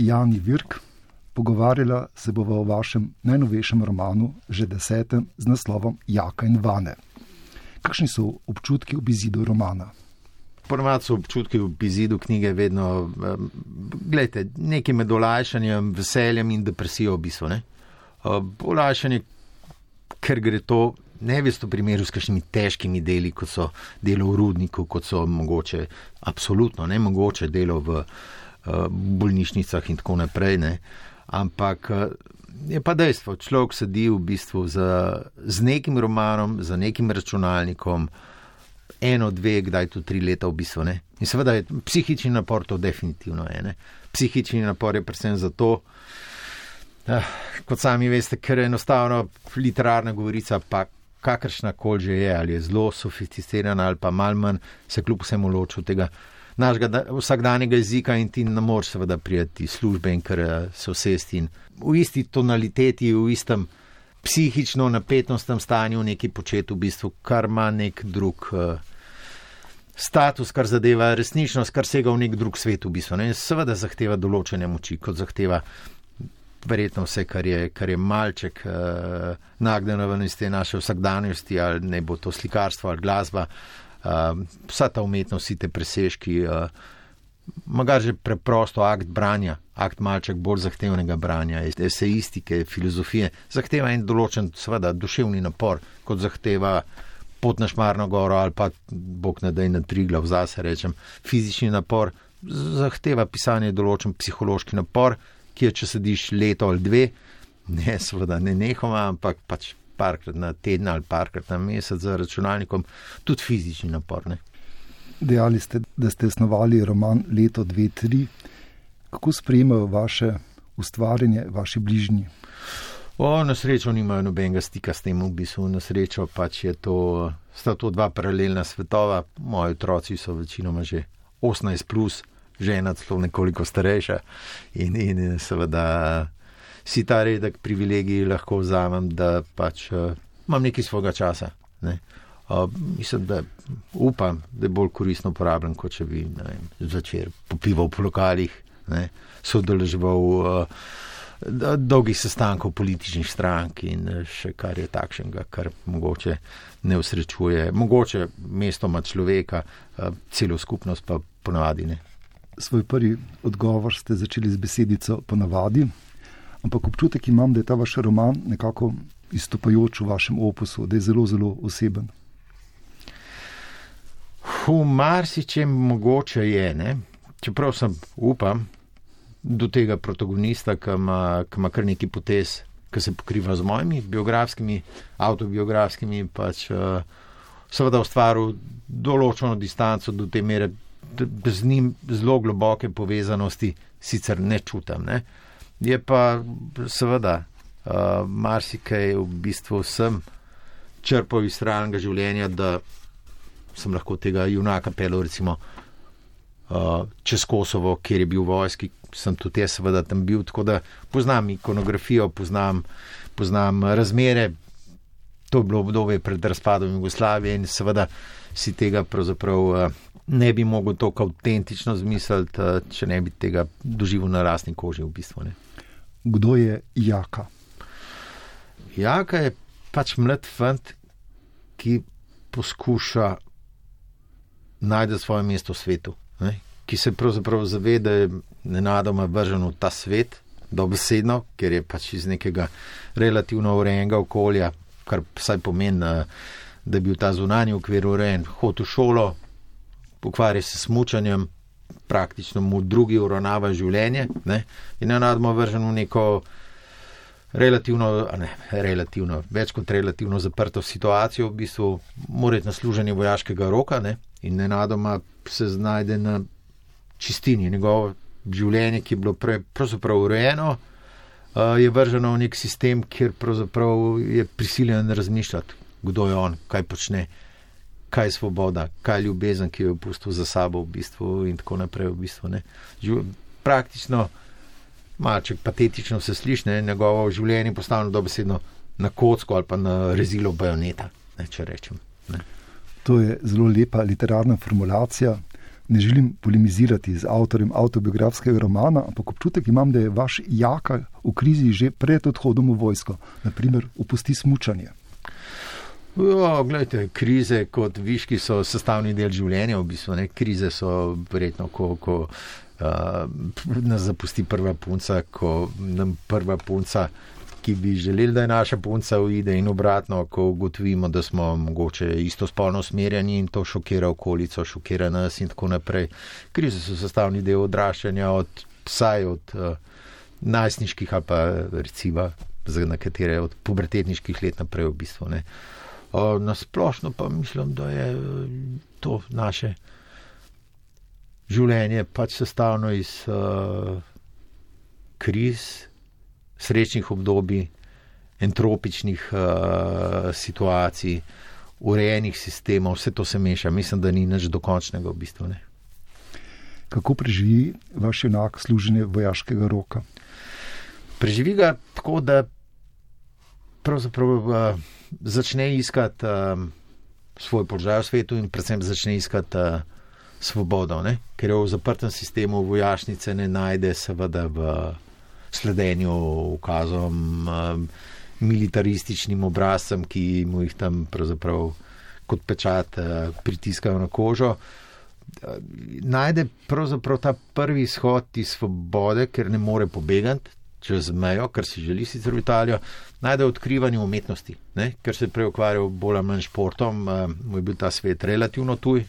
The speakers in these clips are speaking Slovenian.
Jani Virk. Pogovarjala se bova o vašem najnovejšem romanu, že desetem, z naslovom Jaka in Vane. Kakšni so občutki ob izidu romana? Ponovadi so občutki v izidu knjige vedno, um, gledajte, nekaj med olajšanjem, veseljem in depresijo v bistvu. Uh, olajšanje, ker gre to ne v isto primeru s kakšnimi težkimi deli, kot so delo v rudniku, kot so mogoče, absolutno ne mogoče delo v bolnišnicah in tako naprej. Ne. Ampak uh, je pa dejstvo, človek sedi v bistvu z, z nekim romanom, z nekim računalnikom, eno, dve, kdaj tu tri leta v bistvu. Ne. In seveda je psihični napor to definitivno je. Ne. Psihični napor je predvsem zato, uh, kot sami veste, ker je enostavno literarna govorica, pa kakršna koli že je, ali je zelo sofisticirana ali pa mal manj, se kljub vsemu loči od tega našega vsakdanjega jezika in ti ne moreš seveda prijeti službe in kar eh, se vsesti in v isti tonaliteti, v istem psihično napetostnem stanju neki početi v bistvu, kar ima nek drug. Uh, Status, kar zadeva resničnost, kar sega v nek drug svet, v bistvu. Ne? Seveda zahteva določene moči, kot zahteva verjetno vse, kar je, kar je malček uh, nagnjeno ven iz te naše vsakdanjosti, ali ne bo to slikarstvo ali glasba, uh, vsa ta umetnost, vsi te presežki, uh, magar že preprosto akt branja, akt malček bolj zahtevnega branja, esejistike, filozofije, zahteva en določen, seveda, duševni napor, kot zahteva. Pot na Šmarno goro ali pa, bog ne da, na tri glav, zase rečem, fizični napor zahteva pisanje določen psihološki napor, kjer če sediš leto ali dve, ne, seveda ne nehoma, ampak pač parkrat na teden ali parkrat na mesec za računalnikom, tudi fizični napor. Ne. Dejali ste, da ste osnovali roman leto, dve, tri. Kako sprejemajo vaše ustvarjanje, vaši bližnji? O, na srečo nimajo nobenega stika s tem, v bistvu na srečo pač je to, sta to dva paralelna svetova. Moji otroci so večinoma že 18 plus, žena celo nekoliko starejša in, in seveda si ta redek privilegij lahko vzamem, da pač uh, imam nekaj svojega časa. Ne. Uh, mislim, da upam, da je bolj koristno uporabljen, kot če bi vem, zvečer popival po lokalih, sodeloval v uh, dolgih sestankov političnih strank in še kar je takšnega, kar mogoče ne usrečuje. Mogoče mesto ima človeka, uh, celo skupnost pa ponavadi ne svoj prvi odgovor ste začeli z besedico ponavadi, ampak občutek imam, da je ta vaš roman nekako izstopajoč v vašem opusu, da je zelo, zelo oseben. V marsičem mogoče je, ne? čeprav sem upam do tega protagonista, ki ima, ki ima kar neki potez, ki se pokriva z mojimi biografskimi, autobiografskimi, pač uh, seveda ustvaril določeno distanco do te mere, z njim zelo globoke povezanosti sicer ne čutim. Ne. Je pa seveda uh, marsikaj v bistvu sem črpal iz realnega življenja, da sem lahko tega junaka pelil recimo uh, čez Kosovo, kjer je bil vojski, sem tudi jaz seveda tam bil, tako da poznam ikonografijo, poznam, poznam razmere. To je bilo obdobje pred razpadom Jugoslavije in seveda si tega pravzaprav uh, ne bi mogel tako avtentično zmisliti, če ne bi tega doživel na lastni koži. V bistvu, Kdo je Jaka? Jaka je pač mlad fant, ki poskuša najti svoje mesto v svetu, ne? ki se pravzaprav zaveda, da je nenadoma vržen v ta svet, dobesedno, ker je pač iz nekega relativno urejenega okolja, kar vsaj pomeni, da je bil ta zunanji okvir urejen, hod v šolo, ukvarja se s mučanjem, praktično mu drugi uravnava življenje ne? in enadmo vržen v neko relativno, ne, relativno, več kot relativno zaprto situacijo, v bistvu mora na služenje vojaškega roka ne? in enadoma se znajde na čistini. Njegovo življenje, ki je bilo prej pravzaprav urejeno, je vrženo v nek sistem, kjer pravzaprav je prisiljen razmišljati, kdo je on, kaj počne kaj je svoboda, kaj je ljubezen, ki jo je pustil za sabo, v bistvu, in tako naprej. V bistvu, Praktično, malček patetično se sliši, ne? njegovo življenje postavljeno dobesedno na kocko ali pa na rezilo bajoneta. Ne, rečem, ne. To je zelo lepa literarna formulacija. ne želim polemizirati z avtorjem autobiografskega romana, ampak občutek imam, da je vaš jaka v krizi že pred odhodom v vojsko, naprimer opusti smučanje. Ja, gledajte, krize kot viški so sestavni del življenja, v bistvu ne. Krize so verjetno, ko, ko uh, nas zapusti prva punca, ko nam prva punca ki bi želeli, da je naša punca uide in obratno, ko ugotovimo, da smo mogoče istospolno usmerjeni in to šokira okolico, šokira nas in tako naprej. Krize so sestavni del odraščanja od vsaj od uh, najstniških ali pa recimo za nekatere od pubertetniških let naprej v bistvu. Ne. Uh, na splošno pa mislim, da je to naše življenje pač sestavno iz uh, kriz, srečnih obdobij, entropičnih uh, situacij, urejenih sistemov, vse to se meša. Mislim, da ni nič dokončnega v bistvu. Ne. Kako preživi vaš enak služenje vojaškega roka? Preživi ga tako, da pravzaprav uh, začne iskati uh, svoj položaj v svetu in predvsem začne iskati uh, svobodo, ne? ker jo v zaprtem sistemu vojašnice ne najde, seveda v. Sledenju ukazom, um, militarističnim obrazcem, ki mu jih tam pravzaprav kot pečat uh, pritiskajo na kožo. Najde pravzaprav ta prvi izhod iz svobode, ker ne more pobegati čez mejo, kar si želi sicer v Italijo, najde odkrivanje umetnosti, ne? ker se je prej ukvarjal bolj ali manj športom, uh, mu je bil ta svet relativno tuj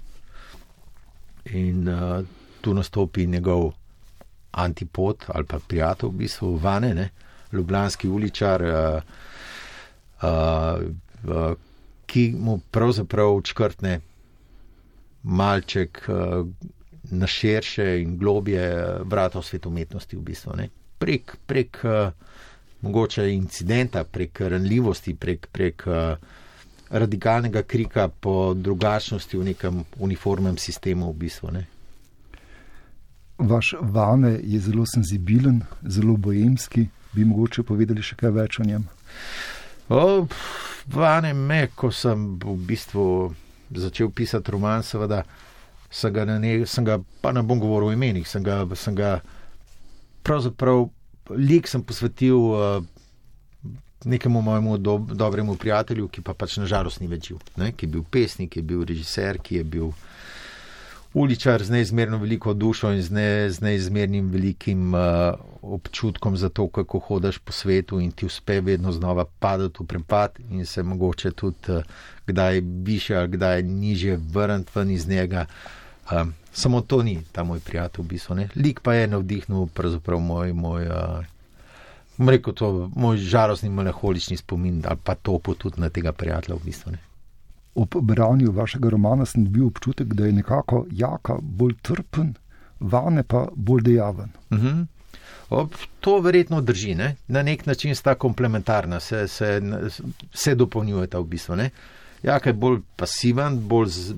in uh, tu nastopi njegov antipod ali pa prijatelj, v bistvu vane, ne? ljubljanski uličar, uh, uh, uh, ki mu pravzaprav črtne malček uh, na širše in globje vrata v svet umetnosti, v bistvu. Ne? Prek, prek uh, mogoče incidenta, prek ranljivosti, prek. prek uh, Radikalnega krika po drugačnosti v nekem uniformnem sistemu, v bistvu. Ne? Vaš vane je zelo senzibilen, zelo bojemski. Bi mogoče povedali še kaj več o njem? O, vane me, ko sem v bistvu začel pisati roman, seveda sem ga, ne, sem ga pa ne bom govoril o imenih, sem ga, sem ga pravzaprav lik sem posvetil uh, nekemu mojemu do, dobremu prijatelju, ki pa pač nažalost ni več živ, ne, ki je bil pesnik, ki je bil režiser, ki je bil uličar z neizmerno veliko dušo in z, ne, z neizmernim velikim uh, občutkom za to, kako hodaš po svetu in ti uspe vedno znova padati v prepad in se mogoče tudi uh, kdaj više ali kdaj niže vrniti ven iz njega. Um, samo to ni ta moj prijatelj, v bistvu. Ne? Lik pa je navdihnil pravzaprav moj, moj, uh, rekel, to, moj žalostni, meholični spomin ali pa to pot tudi na tega prijatelja, v bistvu. Ne? ob branju vašega romana sem dobil občutek, da je nekako jaka bolj trpen, vane pa bolj dejaven. Uh mhm. -huh. Ob, to verjetno drži, ne? na nek način sta komplementarna, se, se, se dopolnjujeta v bistvu. Ne? Jak je bolj pasiven, bolj z,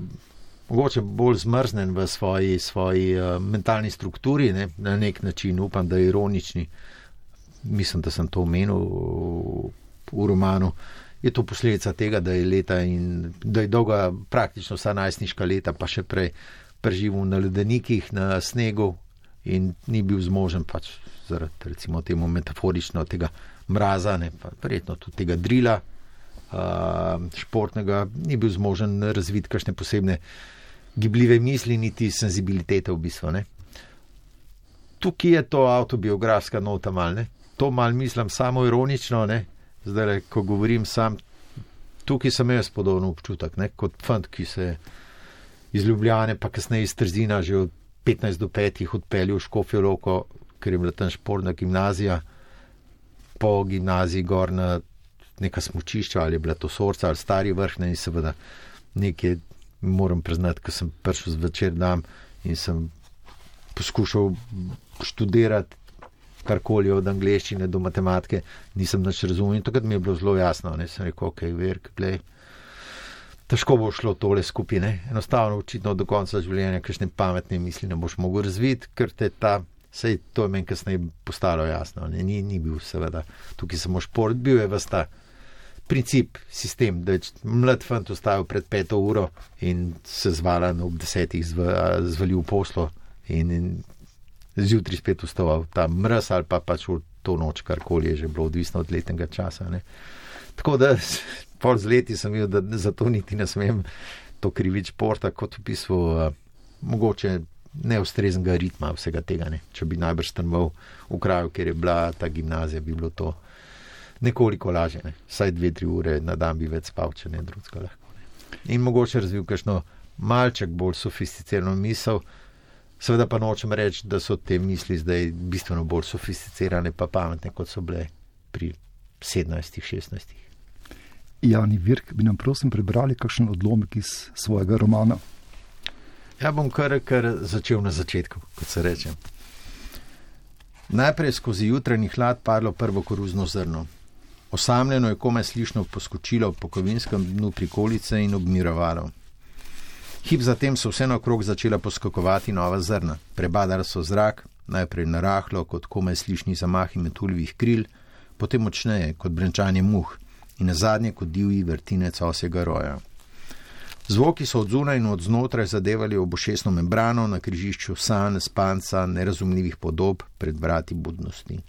mogoče bolj zmrznen v svoji, svoji uh, mentalni strukturi, ne? na nek način upam, da je ironični. Mislim, da sem to omenil v, v romanu. Je to posledica tega, da je leta in da je dolga, praktično vsa najstniška leta, pa še prej preživel na ledenikih, na snegu in ni bil zmožen pač zaradi, recimo, temu metaforično tega mraza, ne pa verjetno tudi tega drila uh, športnega, ni bil zmožen razviti kakšne posebne gibljive misli, niti senzibilitete v bistvu. Ne. Tukaj je to autobiografska nota malne. To mal mislim samo ironično, ne, zdaj, ko govorim sam, tukaj sem jaz podoben občutek, ne? kot fant, ki se iz Ljubljane, pa kasneje iz Trzina, že od 15 do 5 odpeljal v Škofijo Loko, ker je bila tam športna gimnazija, po gimnaziji gor na neka smočišča ali je bila to sorca ali stari vrh, ne? in seveda nekaj moram priznati, ko sem prišel zvečer dan in sem poskušal študirati karkoli od angleščine do matematike, nisem več razumel. In takrat mi je bilo zelo jasno, da sem rekel, ok, verk, gledaj. Težko bo šlo tole skupine. Enostavno, očitno do konca življenja, kakšne pametne misli ne boš mogel razviti, ker te ta, sej to je meni kasneje postalo jasno. Ne, ni, ni bil seveda tukaj samo šport, bil je vsta princip, sistem, da mlad fant ustavil pred peto uro in se zvala ob desetih zvalil poslo in, in zjutraj spet vstoval ta mraz ali pa pač v to noč, karkoli je že bilo, odvisno od letnega časa. Ne. Tako da pol z leti sem videl, da zato niti ne smem to krivič porta, kot v bistvu uh, mogoče neustreznega ritma vsega tega. Ne. Če bi najbrž strmal v kraju, kjer je bila ta gimnazija, bi bilo to nekoliko lažje. Ne. Vsaj dve, tri ure na dan bi več spal, če ne drugega lahko. Ne. In mogoče razvil kakšno malček bolj sofisticirano misel. Seveda pa nočem reči, da so te misli zdaj bistveno bolj sofisticirane, pa pametne, kot so bile pri 17-16. Jani Virk, bi nam prosim prebrali kakšen odlomek iz svojega romana? Ja, bom kar, kar začel na začetku, kot se reče. Najprej skozi jutranji hlad padlo prvo koruzno zrno. Osamljeno je komaj slišno poskočilo po kovinskem dnu prikolice in obmirovalo. Hip zatem so vse naokrog začela poskakovati nova zrna. Prebadali so zrak, najprej narahlo kot komaj slišni zamahi metuljivih kril, potem močneje kot brenčanje muh in na zadnje kot divji vrtinec osega roja. Zvoki so od zunaj in od znotraj zadevali obošesno membrano na križišču san, spanca, nerazumljivih podob pred vrati budnosti.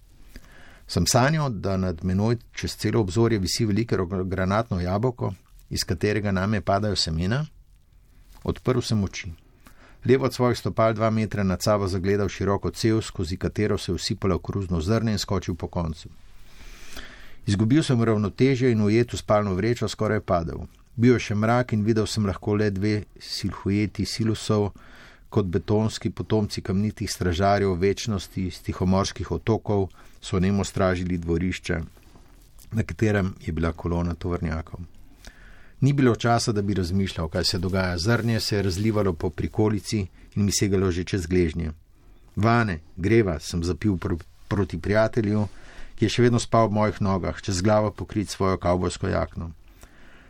Sem sanjal, da nad menoj čez celo obzorje visi veliko granatno jabolko, iz katerega name padajo semena. Odprl sem oči. Levo od svojih stopal dva metra nad sabo zagledal široko cev, skozi katero se je usipalo kruzno zrne in skočil po koncu. Izgubil sem ravnotežje in ujet v spalno vrečo skoraj padel. Bil je še mrak in videl sem lahko le dve silhujeti silusov, kot betonski potomci kamnitih stražarjev večnosti z tihomorskih otokov, so nemo stražili dvorišče, na katerem je bila kolona tovrnjakov. Ni bilo časa, da bi razmišljal, kaj se dogaja. Zrnje se je razlivalo po prikolici in mi segalo že čez gležnje. Vane, greva, sem zapil pr proti prijatelju, ki je še vedno spal v mojih nogah, čez glavo pokrit svojo kavbojsko jakno.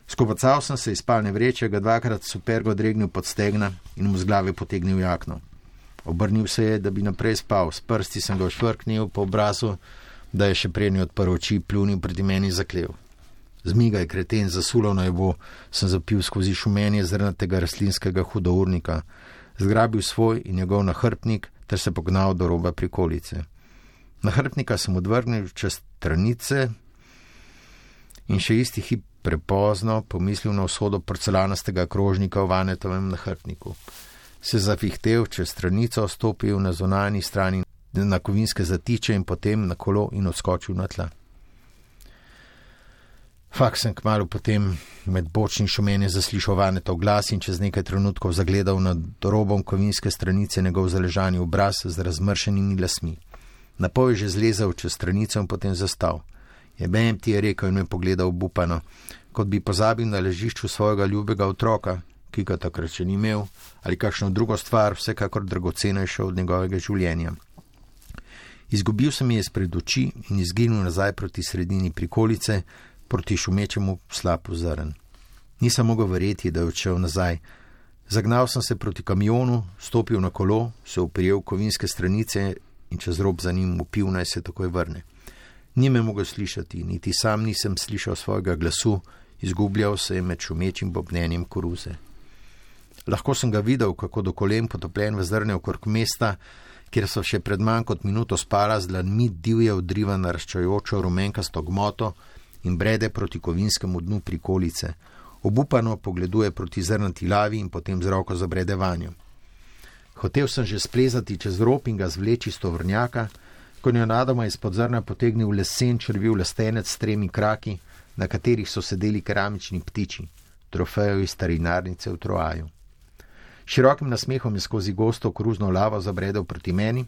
Skopacal sem se iz spalne vreče, ga dvakrat supergo dregnil pod stegna in mu z glave potegnil jakno. Obrnil se je, da bi naprej spal, s prsti sem ga švrknil po obrazu, da je še prednji odprl oči, pljunil proti meni zaklev. Zmiga je kreten zasulo na nebo, sem zapil skozi šumenje zrnatega rastlinskega hudournika, zgrabil svoj in njegov nahrbnik ter se pognal do roba prikolice. Nahrbnika sem odvrnil čez stranice in še isti hip prepozno pomislil na usodo porcelanastega krožnika v vanetovem nahrbniku. Se zavihtel čez stranico, stopil na zonalni strani na kovinske zatiče in potem na kolo in odskočil na tla. Fak sem kmalo potem med bočnim šumenjem zaslišal vanetov glas in čez nekaj trenutkov zagledal nad robom kovinske stranice njegov zaležani obraz z razmršenimi lasmi. Napoj je že zlezel čez stranico in potem zastal. Je bem ti je rekel in me pogledal obupano, kot bi pozabil na ležišču svojega ljubega otroka, ki ga takrat še ni imel, ali kakšno drugo stvar, vsekakor dragocenejšo od njegovega življenja. Izgubil sem je spred oči in izginil nazaj proti sredini prikolice, proti šumečemu slapu zrn. Nisem mogel verjeti, da je odšel nazaj. Zagnal sem se proti kamionu, stopil na kolo, se uprijel kovinske stranice in čez rob za njim upil, naj se takoj vrne. Ni me mogel slišati, niti sam nisem slišal svojega glasu, izgubljal se je med šumečim bobnenjem koruze. Lahko sem ga videl, kako do kolen potopljen v zrne okrog mesta, kjer so še pred manj kot minuto spala z dlanmi divje odriva naraščajočo rumenkasto gmoto in brede proti kovinskemu dnu prikolice, obupano pogleduje proti zrnati lavi in potem z roko zabrede vanjo. Hotev sem že splezati čez rob in ga zvleči z tovrnjaka, ko je nadoma izpod zrna potegnil lesen črviv lestenec s tremi kraki, na katerih so sedeli keramični ptiči, trofejo iz starinarnice v Troaju. Širokim nasmehom je skozi gosto kruzno lavo zabredel proti meni,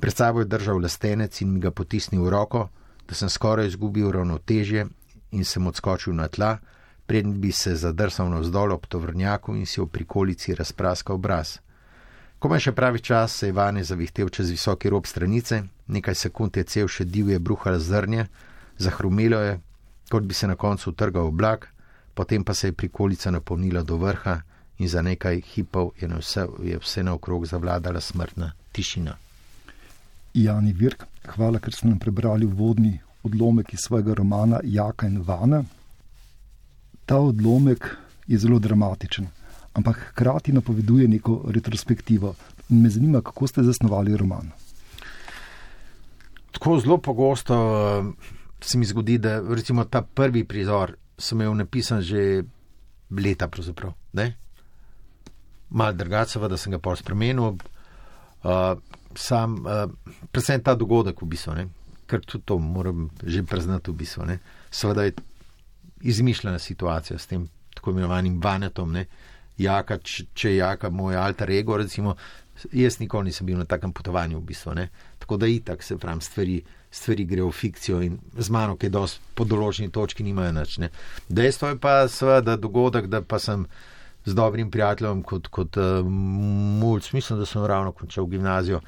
pred sabo je držal lestenec in mi ga potisnil v roko, da sem skoraj izgubil ravnotežje in sem odskočil na tla, preden bi se zadrsal navzdol ob tovrnjaku in si v prikolici razpraskal obraz. Komaj še pravi čas se je vane zavihtel čez visoki rob stranice, nekaj sekund je cel še divje bruhal zrnje, zahrumilo je, kot bi se na koncu utrgal oblak, potem pa se je prikolica napolnila do vrha in za nekaj hipov je, vse, je vse naokrog zavladala smrtna tišina. Jani Virk, hvala, ker ste nam prebrali vodni odlomek iz svojega romana Jaka in Vana. Ta odlomek je zelo dramatičen, ampak hkrati napoveduje neko retrospektivo. In me zanima, kako ste zasnovali roman. Tako zelo pogosto se mi zgodi, da recimo ta prvi prizor sem imel napisan že leta, pravzaprav. Mal drugače, da sem ga pol spremenil. Uh, sam, uh, predvsem ta dogodek v bistvu, ne? ker tudi to moram že priznati v bistvu. Ne? Seveda je izmišljena situacija s tem tako imenovanim vanetom. Ne? Jaka, če, če je jaka moj alter ego, recimo, jaz nikoli nisem bil na takem potovanju v bistvu. Ne? Tako da itak se pravim stvari stvari grejo v fikcijo in z mano, ki je dosti po določeni točki, nimajo nič. Ne. Dejstvo je pa seveda dogodek, da pa sem z dobrim prijateljem kot, kot uh, mulj, mislim, da sem ravno končal gimnazijo,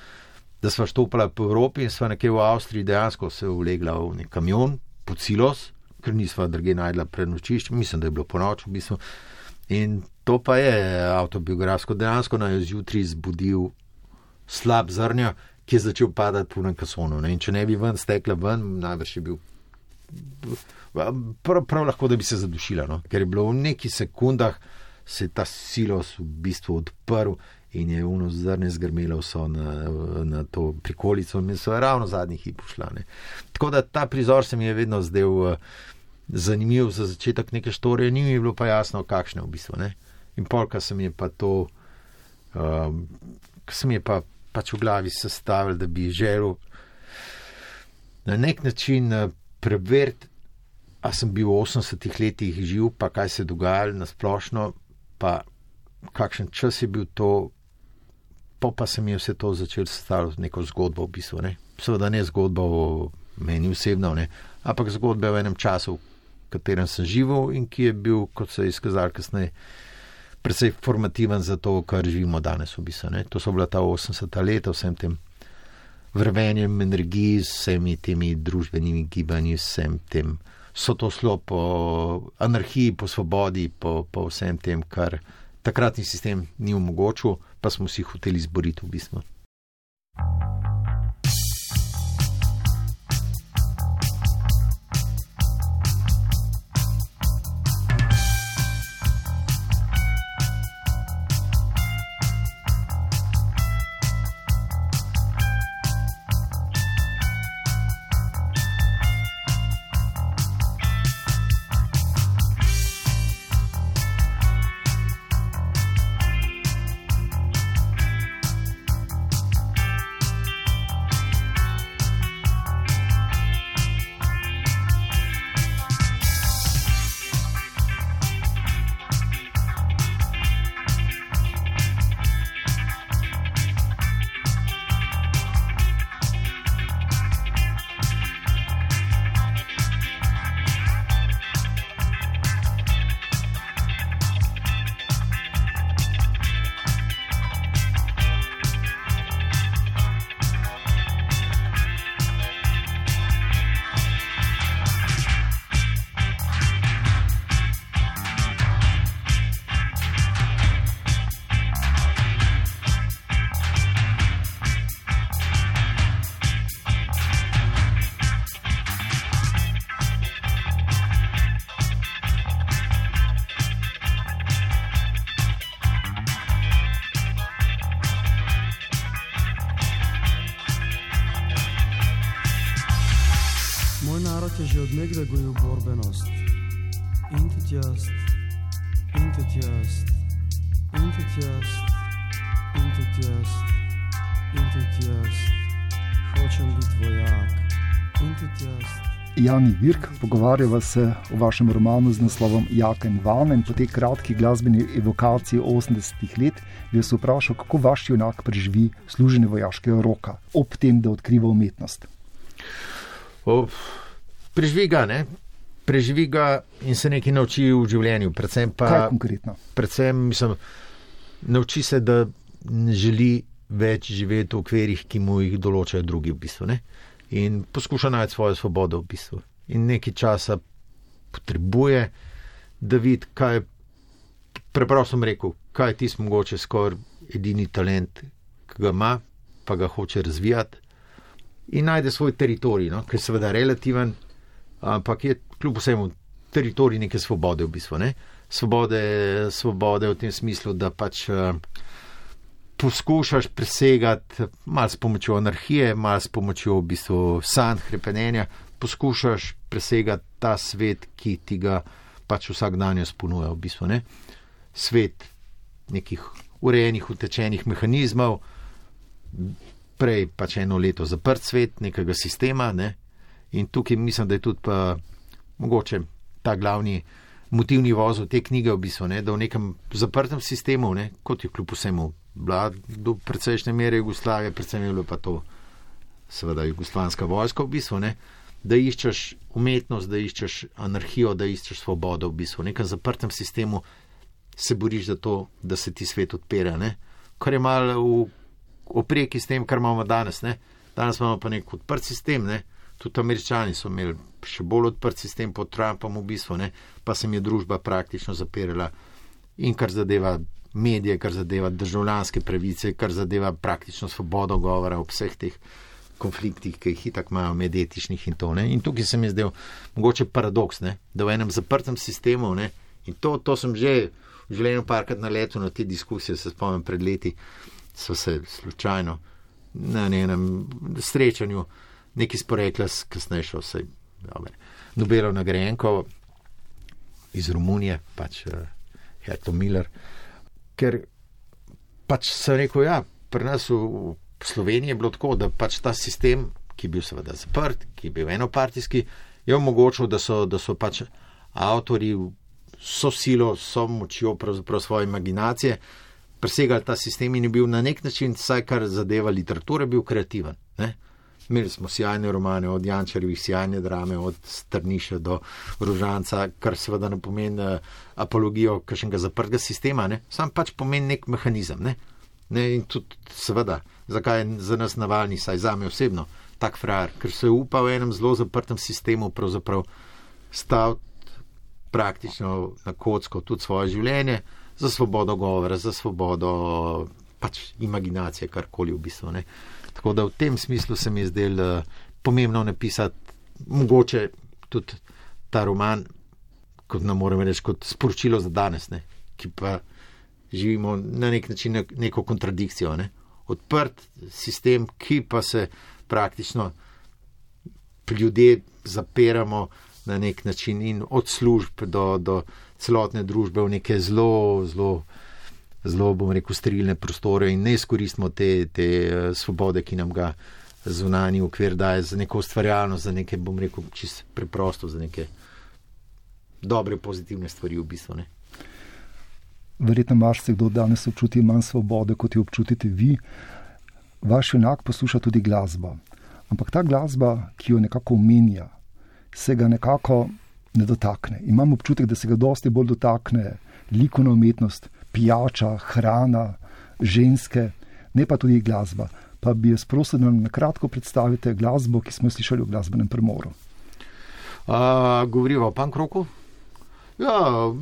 da sva štopala po Evropi in sva nekje v Avstriji dejansko se ulegla v nek kamion, po cilos, ker nisva druge najdla prenočišče, mislim, da je bilo po noč v bistvu. In to pa je avtobiografsko, dejansko naj je zjutraj zbudil slab zrnja, ki je začel padati po nekasonu. Ne? Če ne bi ven stekla ven, najbrž je bil. Prav, prav lahko, da bi se zadušila, no? ker je bilo v neki sekundah se ta silos v bistvu odprl in je uno zrne zgrmelo vso na, na to prikolico in so ravno zadnji hip ušla. Ne? Tako da ta prizor se mi je vedno zdel uh, zanimiv za začetek neke štorije, ni mi bilo pa jasno, kakšne v bistvu. Ne? In polka se mi je pa to, um, se mi je pa pač v glavi sestavili, da bi želel na nek način eh, preveriti, a sem bil v 80-ih letih živ, pa kaj se je dogajalo na splošno, pa kakšen čas je bil to, pa pa se mi je vse to začelo sestavljati neko zgodbo v bistvu. Ne? Seveda ne zgodbo o meni osebno, ne? ampak zgodbe o enem času, v katerem sem živel in ki je bil, kot se je izkazalo kasneje, precej formativen za to, kar živimo danes v bistvu. Ne? To so bila ta 80-ta leta, vsem tem vrvenjem energiji, vsemi temi družbenimi gibanji, vsem tem. So to slo po anarhiji, po svobodi, po, po vsem tem, kar takratni sistem ni omogočil, pa smo si hoteli izboriti v bistvu. Jani Virk, pogovarjava se o vašem romanu z naslovom Jaka in Vana in po tej kratki glasbeni evokaciji 80-ih let bi vas vprašal, kako vaš junak preživi služenje vojaškega roka, ob tem, da odkriva umetnost. Of preživi ga, ne? preživi ga in se nekaj nauči v življenju. Predvsem pa, Kaj konkretno? Predvsem, mislim, nauči se, da ne želi več živeti v okvirih, ki mu jih določajo drugi v bistvu. Ne? In poskuša najti svojo svobodo v bistvu. In nekaj časa potrebuje, da vidi, kaj je, preprosto sem rekel, kaj je tisto mogoče skoraj edini talent, ki ga ima, pa ga hoče razvijati. In najde svoj teritorij, no? ki je seveda relativen, ampak je kljub vsemu teritorij neke svobode v bistvu. Ne? Svobode, svobode v tem smislu, da pač uh, poskušaš presegati malo s pomočjo anarhije, malo s pomočjo v bistvu sanj, krepenenja, poskušaš presegati ta svet, ki ti ga pač vsak dan izpolnjuje v bistvu. Ne? Svet nekih urejenih, utečenih mehanizmov, prej pač eno leto zaprt svet nekega sistema. Ne? In tukaj mislim, da je tudi pa mogoče ta glavni motivni voz v te knjige, v bistvu, ne? da v nekem zaprtem sistemu, ne? kot je kljub vsemu, bila do precejšnje mere Jugoslavije, predvsem je bilo pa to, seveda, jugoslovanska vojska v bistvu. Ne? Da iščeš umetnost, da iščeš anarhijo, da iščeš svobodo, v bistvu v nekem zaprtem sistemu se boriš za to, da se ti svet odpira. Ne? Kar je malo v opreki s tem, kar imamo danes. Ne? Danes imamo pa nek odprt sistem, ne? tudi američani so imeli še bolj odprt sistem pod Trumpom, v bistvu, ne? pa se mi je družba praktično zapirala in kar zadeva medije, kar zadeva državljanske pravice, kar zadeva praktično svobodo govora o vseh teh konfliktih, ki jih tako imajo med etičnih in to. Ne? In tukaj se mi je zdel mogoče paradoks, ne? da v enem zaprtem sistemu, ne? in to, to sem že v življenju parkrat na letu na te diskusije, se spomnim pred leti, so se slučajno na enem srečanju neki sporekla s kasnejšo vse. Nobelov nagrajenko iz Romunije, pač uh, Herto Miller, ker pač sem rekel, ja, pri nas v Sloveniji je bilo tako, da pač ta sistem, ki je bil seveda zaprt, ki je bil enopartijski, je omogočil, da so, da so pač avtori so silo, so močjo, pravzaprav svoje imaginacije, presegali ta sistem in je bil na nek način, vsaj kar zadeva literature, bil kreativen. Ne? Imeli smo sjajne romane, od Jančarjevih sjajne drame, od Strniša do Rožanca, kar seveda ne pomeni uh, apologijo kakšnega zaprtega sistema, ne? sam pač pomeni nek mehanizem. Ne? Ne? In tudi, seveda, zakaj je za nas navalni, saj za me osebno, tak frajer, ker se upa v enem zelo zaprtem sistemu pravzaprav staviti praktično na kocko tudi svoje življenje, za svobodo govora, za svobodo pač imaginacije, karkoli v bistvu. Ne. Tako da v tem smislu se mi je zdel uh, pomembno napisati, mogoče tudi ta roman, kot nam moramo reči, kot sporočilo za danes, ne, ki pa živimo na nek način ne, neko kontradikcijo. Ne. Odprt sistem, ki pa se praktično ljudje zapiramo na nek način in od služb do, do celotne družbe v neke zelo, zelo, zelo, bom rekel, sterilne prostore in ne izkoristimo te, te uh, svobode, ki nam ga zunani okvir daje za neko ustvarjalnost, za neke, bom rekel, čist preprosto, za neke dobre, pozitivne stvari v bistvu. Ne. Verjetno marsikdo danes občuti manj svobode, kot jo občutite vi. Vaš junak posluša tudi glasbo. Ampak ta glasba, ki jo nekako omenja, se ga nekako ne dotakne. Imam občutek, da se ga dosti bolj dotakne likovna umetnost, pijača, hrana, ženske, ne pa tudi glasba. Pa bi jaz prosil, da nam na kratko predstavite glasbo, ki smo jo slišali v glasbenem premoru. Uh, Govorimo o pankroku. Ja,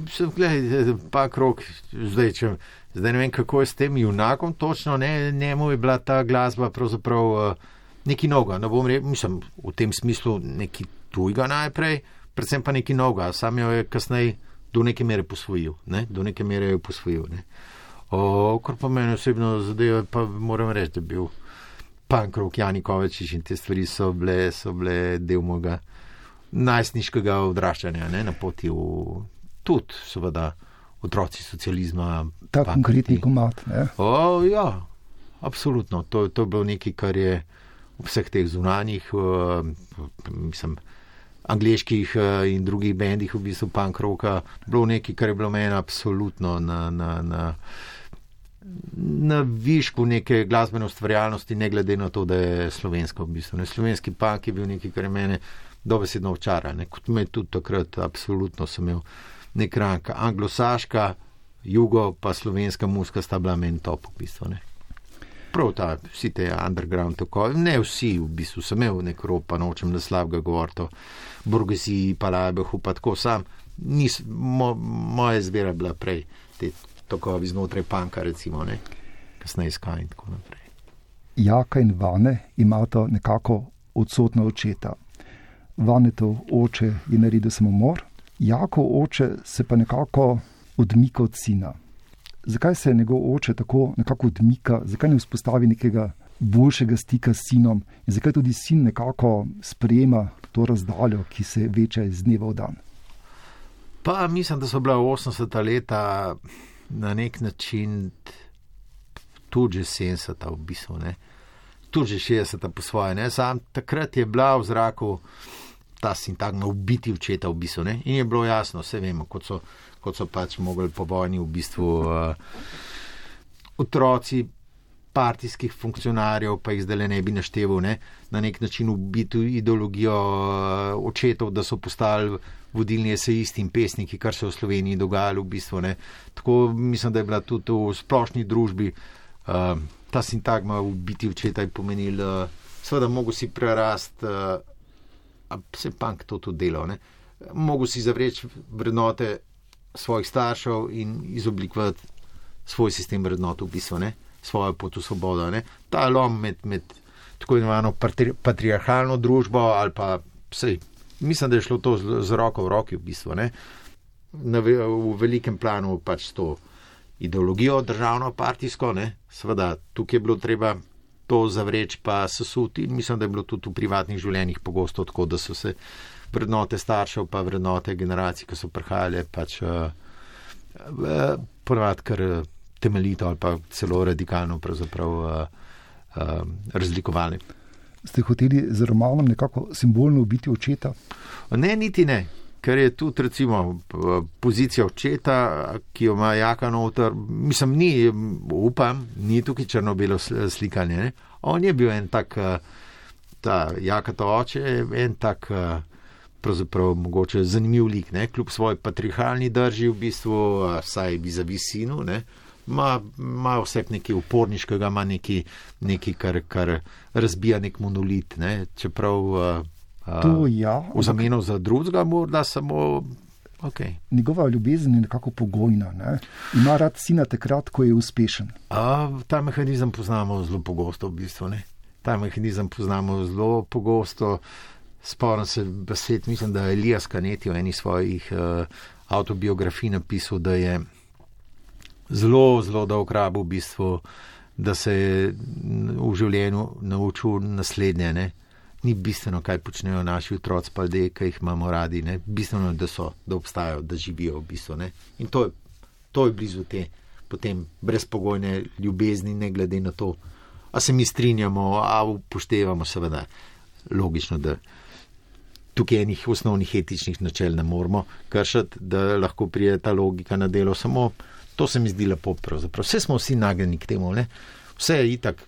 sem gledal, pankrok, zdaj, če, zdaj ne vem, kako je s tem junakom točno, ne, njemu je bila ta glasba pravzaprav uh, nekaj novega. Ne bom rekel, mislim, v tem smislu nekaj tujega najprej, predvsem pa nekaj novega, sam jo je kasneje do neke mere posvojil. Ne? Do neke mere je posvojil. O, kar pa meni osebno zadeva, pa moram reči, da je bil pankrok Janikovič in te stvari so bile, so bile del mojega najstniškega odraščanja ne? na poti v tudi, seveda, otroci socializma. Ta konkretni komat. O, ja, absolutno. To, to je bilo nekaj, kar je vseh teh zunanjih, uh, mislim, angliških uh, in drugih bendih, v bistvu punk roka, bilo nekaj, kar je bilo meni absolutno na, na, na, na višku neke glasbene ustvarjalnosti, ne glede na to, da je slovensko. V bistvu. ne, slovenski punk je bil nekaj, kar je mene dobesedno očara. Ne, kot me tudi takrat, absolutno sem imel nek rank. Anglosaška, jugo pa slovenska muska sta bila meni top v bistvu. Ne prav ta, vsi te underground tako, ne vsi, v bistvu sem imel nek rop, pa nočem na slabega govoriti o burgaziji, pa labehu, pa tako sam. Nis, mo, moja izbira bila prej, te tokovi znotraj panka, recimo, ne, kasneje skaj in tako naprej. Jaka in vane imata nekako odsotna očeta. Vane to oče je naredil samomor, Jako oče se pa nekako odmika od sina. Zakaj se njegov oče tako nekako odmika, zakaj ne vzpostavi nekega boljšega stika s sinom in zakaj tudi sin nekako sprejema to razdaljo, ki se veča iz dneva v dan? Pa mislim, da so bila 80 leta na nek način tudi 70, v bistvu, ne? tudi 60 po svoje. Ne? Sam takrat je bila v zraku ta sintagma ubiti očeta v bistvu. Ne? In je bilo jasno, vse vemo, kot so, kot so pač mogli po vojni v bistvu uh, otroci partijskih funkcionarjev, pa jih zdaj ne bi našteval, ne? na nek način ubiti ideologijo uh, očetov, da so postali vodilni esejisti in pesniki, kar se v Sloveniji dogajalo v bistvu. Ne? Tako mislim, da je bila tudi v splošni družbi. Uh, ta sintagma ubiti očeta je pomenil, uh, seveda, mogo si prerast, uh, a se pank to tudi delal. Mogo si zavreči vrednote svojih staršev in izoblikovati svoj sistem vrednot v bistvu, ne? svojo pot v svobodo. Ne? Ta lom med, med tako imenovano patri, patriarhalno družbo ali pa vse. Mislim, da je šlo to z, z roko v roki v bistvu. Na, v velikem planu pač to ideologijo državno partijsko, ne? seveda tukaj je bilo treba to zavreči, pa sesuti. Mislim, da je bilo tudi v privatnih življenjih pogosto tako, da so se vrednote staršev, pa vrednote generacij, ki so prihajale, pač uh, uh, ponovadi kar temeljito ali pa celo radikalno uh, uh, razlikovali. Ste hoteli z romanom nekako simbolno ubiti očeta? Ne, niti ne ker je tudi recimo pozicija očeta, ki jo ima jaka noter, mislim, ni, upam, ni tukaj črno-belo slikanje. Ne? On je bil en tak, eh, ta jaka to oče, en tak, eh, pravzaprav mogoče zanimiv lik, ne? kljub svoji patrihalni drži v bistvu, saj bi za visinu, ima, ima vse nekaj uporniškega, ima nekaj, nekaj kar, kar razbija nek monolit, ne? čeprav. Uh, To, ja, v zameno za drugega, morda samo. Okay. Njegova ljubezen je nekako pogojna. Ne? Ima rad sina takrat, ko je uspešen. A, ta mehanizem poznamo zelo pogosto, v bistvu. Ne? Ta mehanizem poznamo zelo pogosto. Spomnim se besed, mislim, da je Elijas Kaneti v eni svojih uh, autobiografij napisal, da je zelo, zelo dolg rab v bistvu, da se je v življenju naučil naslednje. Ne? ni bistveno, kaj počnejo naši otroci, pa ljudje, ki jih imamo radi. Ne? Bistveno je, da so, da obstajajo, da živijo v bistvu. Ne? In to je, to je blizu te potem brezpogojne ljubezni, ne glede na to, a se mi strinjamo, a upoštevamo, seveda, logično, da tukaj enih osnovnih etičnih načel ne moramo kršiti, da lahko prije ta logika na delo. Samo to se mi zdi lepo, pravzaprav. Vse smo vsi nagnjeni k temu, ne? vse je itak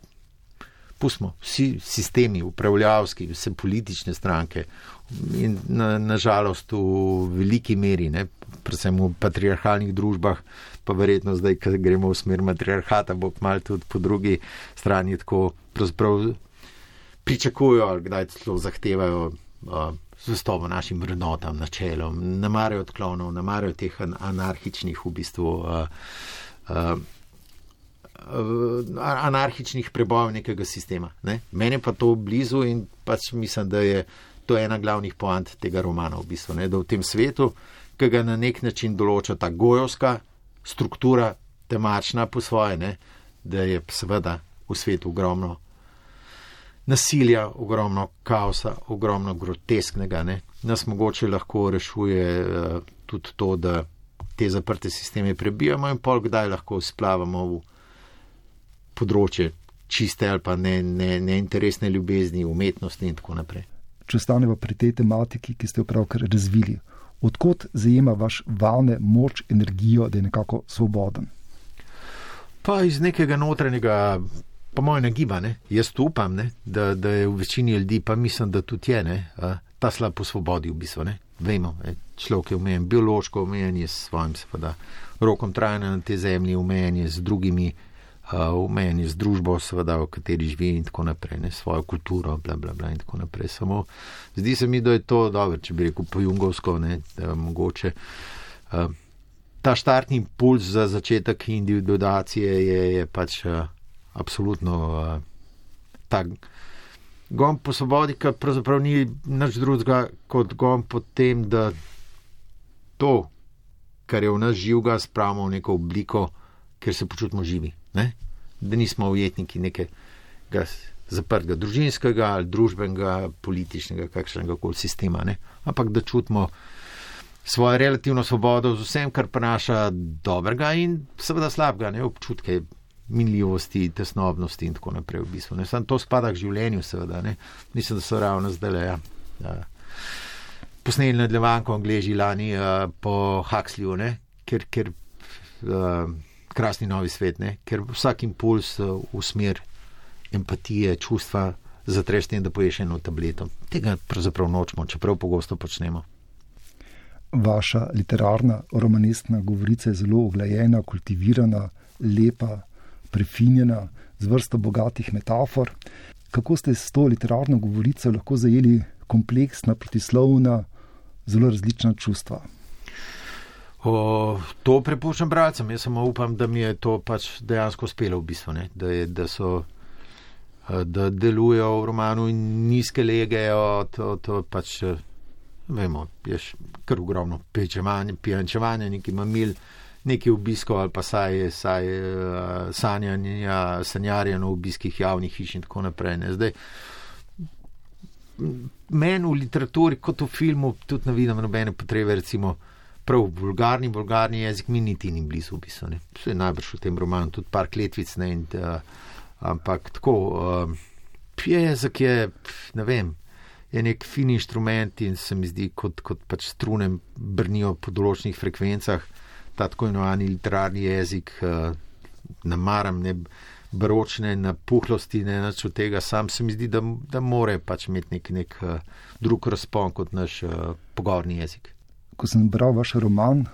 pustimo, vsi sistemi, upravljavski, vse politične stranke in nažalost na v veliki meri, ne, predvsem v patriarhalnih družbah, pa verjetno zdaj, ko gremo v smer matriarhata, bo kmalo tudi po drugi strani tako pravzaprav pričakujo ali kdaj celo zahtevajo. Uh, Zvestovo našim vrednotam, načelom, ne marajo odklonov, ne marajo teh anarhičnih, v bistvu, uh, uh, anarhičnih prebojev nekega sistema. Ne? Mene pa to blizu in pač mislim, da je to ena glavnih poant tega romana v bistvu. Ne? Da v tem svetu, ki ga na nek način določa ta gojovska struktura, temačna po svoje, ne? da je seveda v svetu ogromno nasilja, ogromno kaosa, ogromno grotesknega. Ne? Nas mogoče lahko rešuje uh, tudi to, da te zaprte sisteme prebijamo in pol kdaj lahko splavamo v področje čiste ali pa neinteresne ne, ne ljubezni, umetnosti in tako naprej. Če stanemo pri tej tematiki, ki ste jo pravkar razvili, odkot zajema vaš valne moč, energijo, da je nekako svoboden? Pa iz nekega notranjega, po mojem, gibanja. Jaz upam, ne, da, da je v večini ljudi, pa mislim, da tudi je ne, ta slab po svobodi v bistvu. Ne. Vemo, človek je omejen, biološko omejen je s svojim, seveda, rokom trajanja na tej zemlji, omejen je z drugimi omenjeni uh, z družbo, seveda, v kateri živi in tako naprej, ne svojo kulturo, bla, bla, bla in tako naprej. Samo zdi se mi, da je to dobro, če bi rekel po jungovsko, ne, da mogoče. Ta štartni impuls za začetek individuacije je, je pač uh, absolutno uh, tak. Gom po svobodi, ki pravzaprav ni nič drugega kot gom po tem, da to, kar je v nas živega, spravimo v neko obliko, ker se počutimo živi. Ne? Da nismo ujetniki nekega zaprtega družinskega ali družbenega, političnega, kakšnega koli sistema, ne? ampak da čutimo svojo relativno svobodo z vsem, kar prinaša dobrega in seveda slabega, ne občutke minljivosti, tesnobnosti in tako naprej. V bistvu. Sam to spada k življenju, seveda. Ne? Mislim, da so ravno zdaj le. Ja. Ja. Posneli nadaljevanko angliži lani uh, po Huxleyju, ker, ker uh, krasni novi svet, ne? ker vsak impuls uh, v smer empatije, čustva zatreš tem, da poješ eno tableto. Tega pravzaprav nočemo, čeprav pogosto počnemo. Vaša literarna, romanistna govorica je zelo oglajena, kultivirana, lepa, prefinjena, z vrsto bogatih metafor. Kako ste s to literarno govorico lahko zajeli kompleksna, protislovna, zelo različna čustva? O, to prepuščam bralcem. Jaz samo upam, da mi je to pač dejansko uspelo v bistvu. Da, je, da, so, da delujejo v romanu in nizke legejo. To, to pač, vemo, je kar ogromno pijančevanja, neki mamil neki obiskov ali pa saj, saj uh, sanjanja, sanjarja na obiskih javnih hiš in tako naprej. Ne. Zdaj, meni v literaturi, kot v filmu, tudi ne vidim nobene potrebe, recimo, prav v bulgarni, bulgarni jezik mi niti ni blizu opisal. Vse je najbrž v tem romanu, tudi par kletvic, ne, in, uh, ampak tako, uh, jezik je, ne vem. Je nek fin inštrument in se mi zdi, kot, kot pač strune brnijo po določenih frekvencah ta tako imenovani literarni jezik, uh, namaram ne bročne napuhlosti, ne več od tega, sam se mi zdi, da, da more pač imeti nek, nek uh, drug razpon kot naš uh, pogovorni jezik. Ko sem bral vaš roman,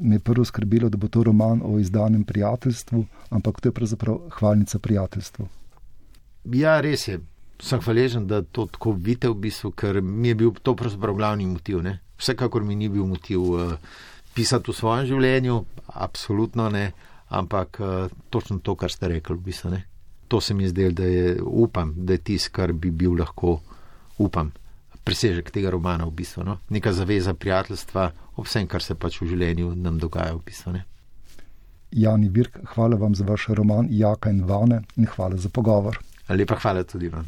me je prvo skrbelo, da bo to roman o izdanem prijateljstvu, ampak to je pravzaprav hvalnica prijateljstvu. Ja, res je. Sem hvaležen, da to tako vidite v bistvu, ker mi je bil to pravzaprav glavni motiv. Ne? Vsekakor mi ni bil motiv. Uh, pisati v svojem življenju, absolutno ne, ampak uh, točno to, kar ste rekli, v bistvu ne. To se mi je zdelo, da je upam, da je tisto, kar bi bil lahko, upam, presežek tega romana v bistvu. No? Neka zaveza prijateljstva ob vsem, kar se pač v življenju nam dogaja v bistvu. Ne? Jani Birk, hvala vam za vaš roman Jaka in Vane in hvala za pogovor. Lepa hvala tudi vam.